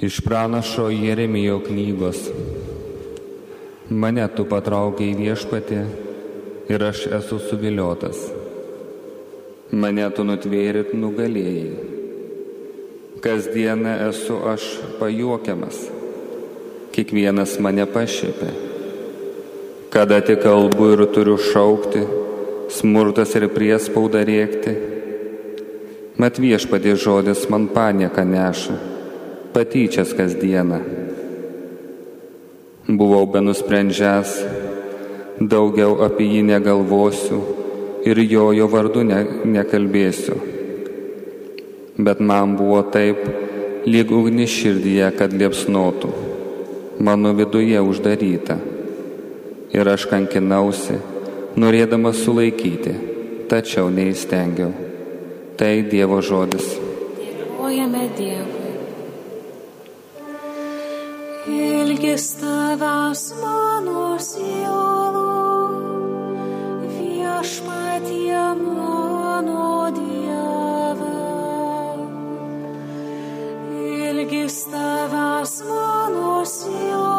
Iš pranašo Jeremijo knygos. Mane tu patraukiai viešpatį ir aš esu suviliotas. Mane tu nutvėrit nugalėjai. Kasdieną esu aš pajuokiamas. Kiekvienas mane pašėpė. Kada tik kalbu ir turiu šaukti, smurtas ir priespauda rėkti. Mat viešpatie žodis man panieką neša patyčias kasdieną. Buvau benusprendžias, daugiau apie jį negalvosiu ir jo jo vardu ne, nekalbėsiu. Bet man buvo taip, lyg ugnis širdyje, kad liepsnotų, mano viduje uždaryta. Ir aš kankinausi, norėdamas sulaikyti, tačiau neįstengiau. Tai Dievo žodis. Dėkojame Dievui. Ilgis tavęs mano sielo, viešpatie mano Dieve. Ilgis tavęs mano sielo,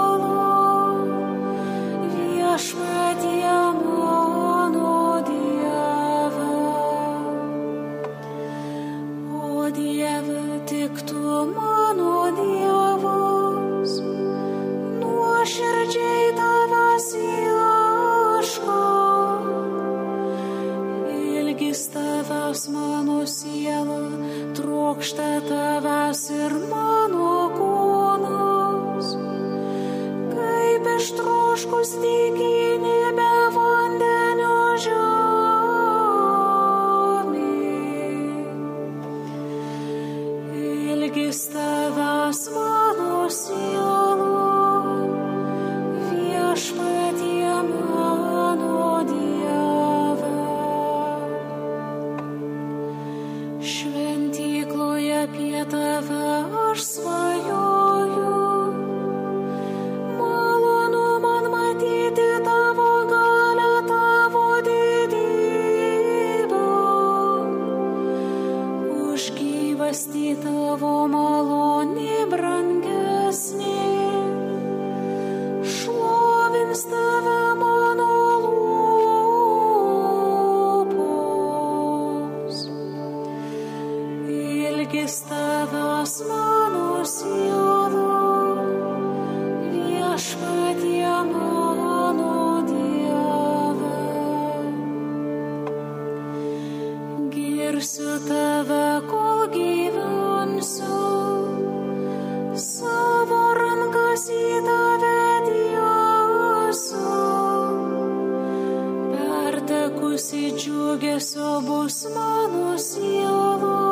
Pertekusi džiugesio bus mano siela,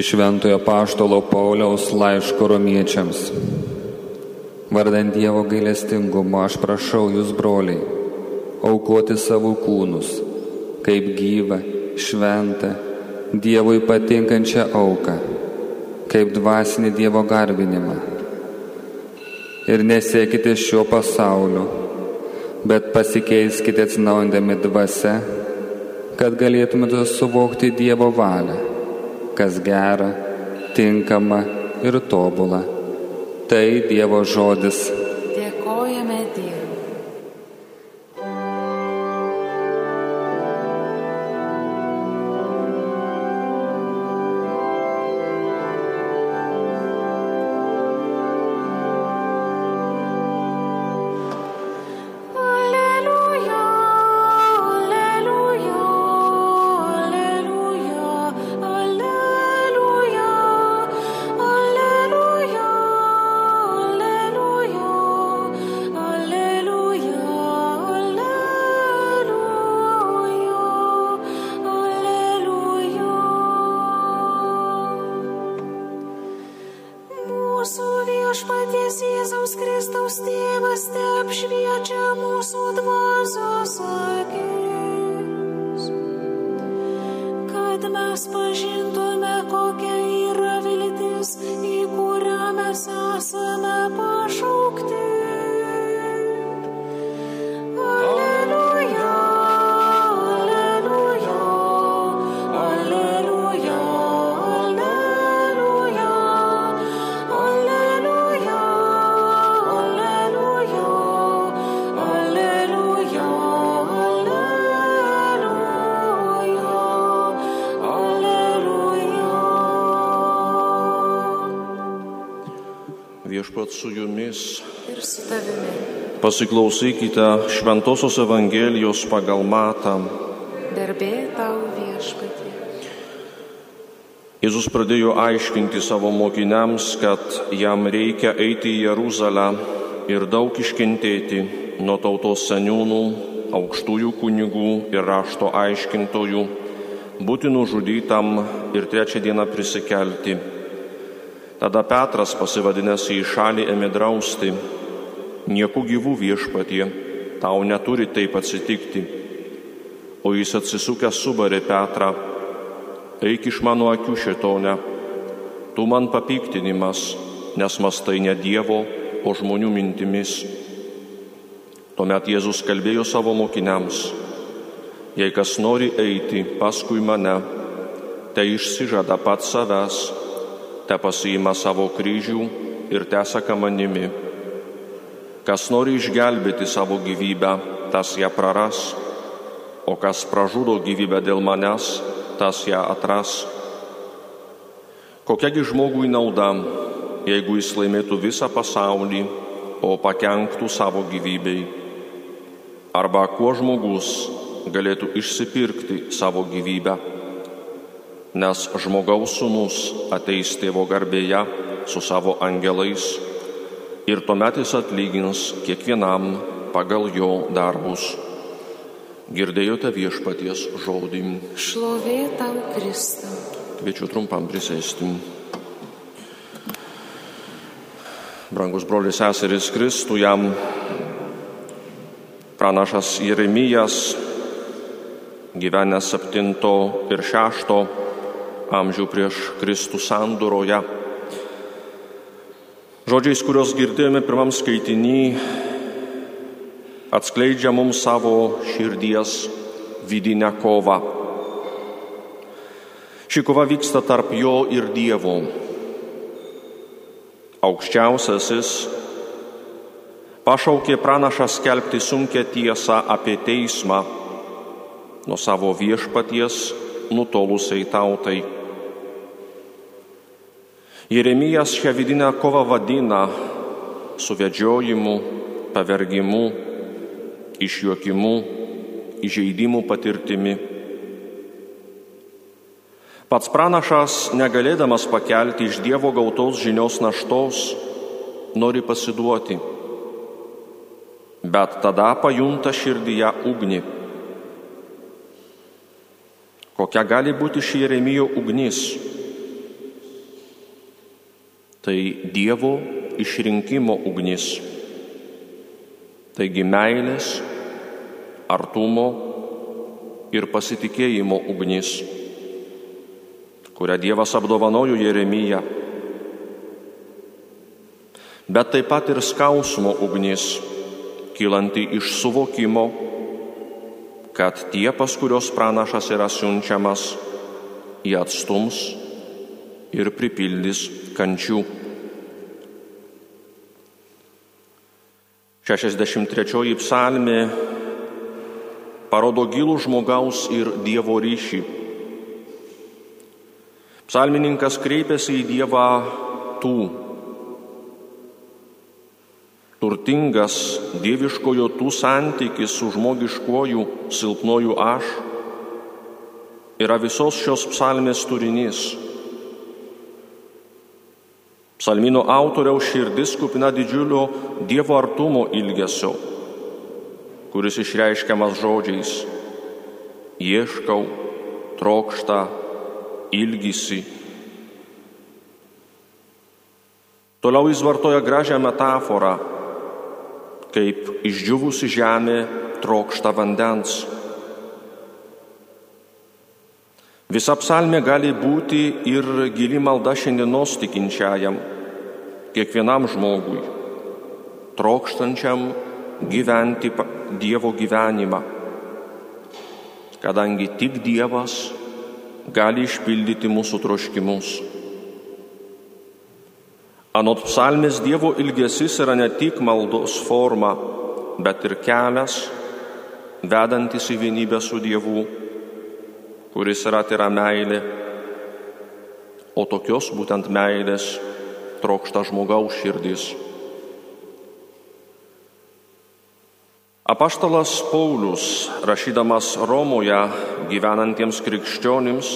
Iš Šventojo Paštolo Pauliaus laiško romiečiams. Vardant Dievo gailestingumo aš prašau jūs, broliai, aukoti savo kūnus, kaip gyvą, šventą, Dievui patinkančią auką, kaip dvasinį Dievo garbinimą. Ir nesiekite šio pasaulio, bet pasikeiskite atsinaujindami dvasia, kad galėtumėte suvokti Dievo valią, kas gera, tinkama ir tobula. Tai Dievo žodis. mūsų viešpaties Jėzaus Kristaus tėvas te apšviečia mūsų dvasios akis, kad mes pažintume, kokia yra viltis, į kurią mes esame pašaukti. Viešpat su jumis. Ir su tavimi. Pasiklausykite Šventojios Evangelijos pagal Matą. Garbė tau viešpatie. Jėzus pradėjo aiškinti savo mokiniams, kad jam reikia eiti į Jeruzalę ir daug iškentėti nuo tautos seniūnų, aukštųjų kunigų ir rašto aiškintojų, būti nužudytam ir trečią dieną prisikelti. Tada Petras pasivadinęs į šalį ėmė drausti, nieku gyvų viešpatie, tau neturi taip atsitikti. O jis atsisukęs subarė Petrą, eik iš mano akių šitone, tu man papiktinimas, nes mastai ne Dievo, o žmonių mintimis. Tuomet Jėzus kalbėjo savo mokiniams, jei kas nori eiti paskui mane, tai išsižada pats savęs, te pasiima savo kryžių ir tesaka manimi. Kas nori išgelbėti savo gyvybę, tas ją praras, o kas pražudo gyvybę dėl manęs, tas ją atras. Kokiagi žmogui nauda, jeigu jis laimėtų visą pasaulį, o pakenktų savo gyvybei? Arba kuo žmogus galėtų išsipirkti savo gyvybę? Nes žmogaus sūnus ateis tėvo garbėje su savo angelais ir tuomet jis atlygins kiekvienam pagal jo darbus. Girdėjote viešpaties žodį. Šlovė tau Kristau. Kviečiu trumpam prisėsti. Brangus brolius seserys Kristų, jam pranašas Jeremijas, gyvenęs 7 ir 6 amžių prieš Kristų sandūroje. Žodžiais, kuriuos girdėjome pirmam skaitinį, atskleidžia mums savo širdies vidinę kovą. Ši kova vyksta tarp jo ir Dievo. Aukščiausiasis pašaukė pranašą skelbti sunkę tiesą apie teismą nuo savo viešpaties nutolusiai tautai. Jeremijas šią vidinę kovą vadina suvedžiojimu, pavergimu, išjuokimu, įžeidimų patirtimi. Pats pranašas, negalėdamas pakelti iš Dievo gautos žinios naštos, nori pasiduoti, bet tada pajunta širdyje ugnį. Kokia gali būti ši Jeremijo ugnis? Tai Dievo išrinkimo ugnis. Taigi meilės, artumo ir pasitikėjimo ugnis, kurią Dievas apdovanojo Jeremiją. Bet taip pat ir skausmo ugnis, kylanti iš suvokimo, kad tie, pas kurios pranašas yra siunčiamas, jie atstums ir pripildys kančių. 63 psalmė parodo gilų žmogaus ir Dievo ryšį. Psalmininkas kreipiasi į Dievą tų. Turtingas dieviškojo tų santykis su žmogiškuoju silpnoju aš yra visos šios psalmės turinys. Psalmino autoriaus širdis kupina didžiulio Dievo artumo ilgesio, kuris išreiškiamas žodžiais - ieškau, trokšta, ilgisi. Toliau jis vartoja gražią metaforą, kaip išdžiūvusi žemė trokšta vandens. Visa psalmė gali būti ir gili malda šiandienos tikinčiajam, kiekvienam žmogui, trokštančiam gyventi Dievo gyvenimą, kadangi tik Dievas gali išpildyti mūsų troškimus. Anot psalmės Dievo ilgesis yra ne tik maldos forma, bet ir kelias, vedantis į vienybę su Dievu kuris yra tai yra meilė, o tokios būtent meilės trokšta žmogaus širdis. Apaštalas Paulius, rašydamas Romoje gyvenantiems krikščionims,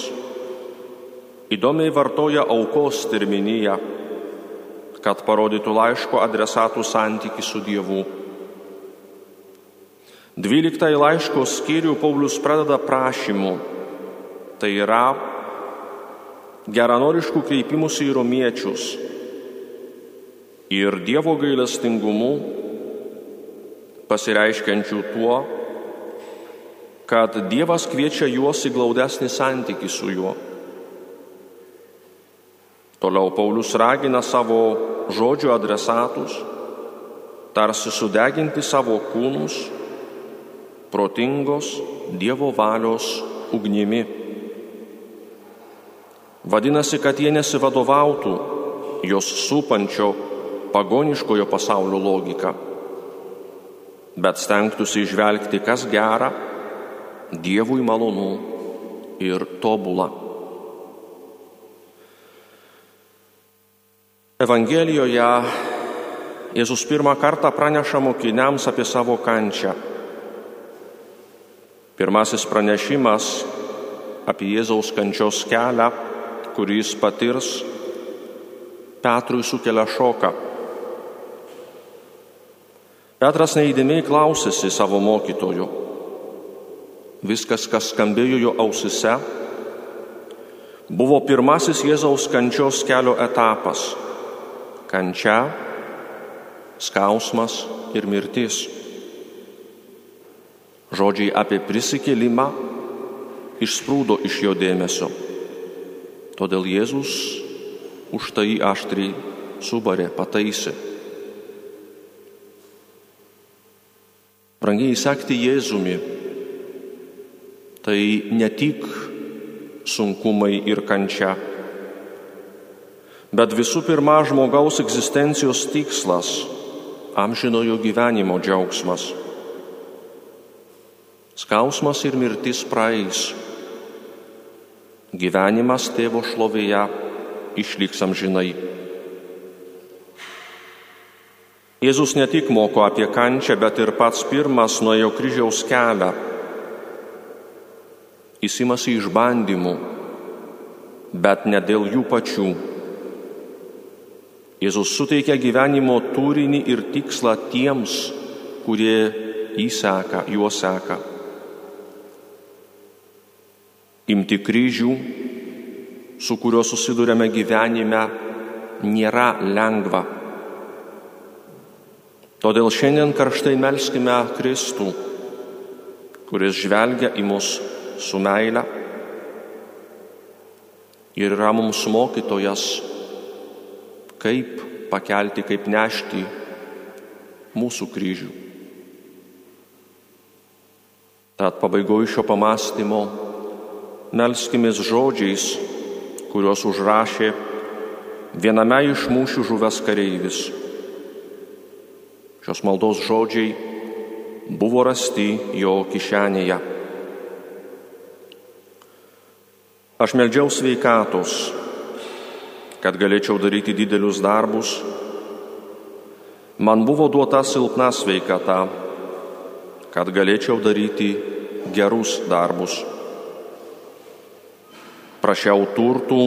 įdomiai vartoja aukos terminiją, kad parodytų laiško adresatų santyki su Dievu. Dvyliktąjį laiško skyrių Paulius pradeda prašymu Tai yra geranoriškų kreipimusi į romiečius ir Dievo gailestingumu pasireiškiančių tuo, kad Dievas kviečia juos į glaudesnį santykį su juo. Toliau Paulius ragina savo žodžio adresatus, tarsi sudeginti savo kūnus protingos Dievo valios ugnimi. Vadinasi, kad jie nesivadovautų jos supančio pagoniškojo pasaulio logika, bet stengtųsi išvelgti, kas gera, Dievui malonu ir tobula. Evangelijoje Jėzus pirmą kartą praneša mokiniams apie savo kančią. Pirmasis pranešimas apie Jėzaus kančios kelią kurį jis patirs, Petrui sukelia šoką. Petras neįdėmiai klausėsi savo mokytojų. Viskas, kas skambėjo jo ausise, buvo pirmasis Jėzaus kančios kelio etapas - kančia, skausmas ir mirtis. Žodžiai apie prisikėlimą išsprūdo iš jo dėmesio. Todėl Jėzus už tai aštriai subarė, pataisė. Brangiai sekti Jėzumi tai ne tik sunkumai ir kančia, bet visų pirma žmogaus egzistencijos tikslas - amžinojo gyvenimo džiaugsmas. Skausmas ir mirtis praeis gyvenimas tėvo šlovėje išliks amžinai. Jėzus ne tik moko apie kančią, bet ir pats pirmas nuėjo kryžiaus kelią. Jis imasi išbandymų, bet ne dėl jų pačių. Jėzus suteikia gyvenimo turinį ir tikslą tiems, kurie įseka, juos seka. Imti kryžių, su kuriuo susidurėme gyvenime, nėra lengva. Todėl šiandien karštai melskime Kristų, kuris žvelgia į mus su meile ir yra mums mokytojas, kaip pakelti, kaip nešti mūsų kryžių. Tad pabaigoju šio pamastymo melskimės žodžiais, kuriuos užrašė viename iš mūšių žuvęs kareivis. Šios maldos žodžiai buvo rasti jo kišenėje. Aš meldžiau sveikatos, kad galėčiau daryti didelius darbus. Man buvo duota silpna sveikata, kad galėčiau daryti gerus darbus prašiau turtų,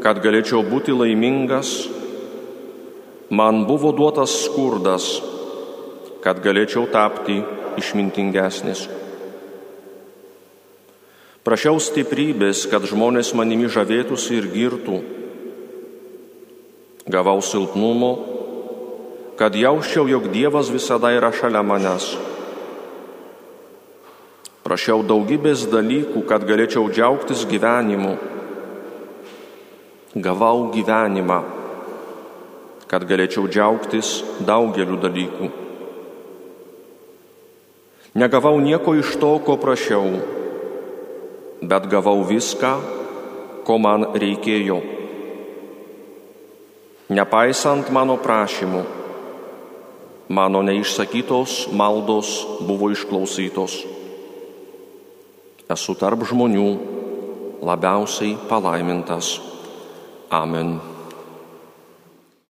kad galėčiau būti laimingas, man buvo duotas skurdas, kad galėčiau tapti išmintingesnis. Prašiau stiprybės, kad žmonės manimi žavėtųsi ir girtų. Gavau silpnumo, kad jausčiau, jog Dievas visada yra šalia manęs. Prašiau daugybės dalykų, kad galėčiau džiaugtis gyvenimu. Gavau gyvenimą, kad galėčiau džiaugtis daugeliu dalykų. Negavau nieko iš to, ko prašiau, bet gavau viską, ko man reikėjo. Nepaisant mano prašymų, mano neišsakytos maldos buvo išklausytos. Esu tarp žmonių labiausiai palaimintas. Amen.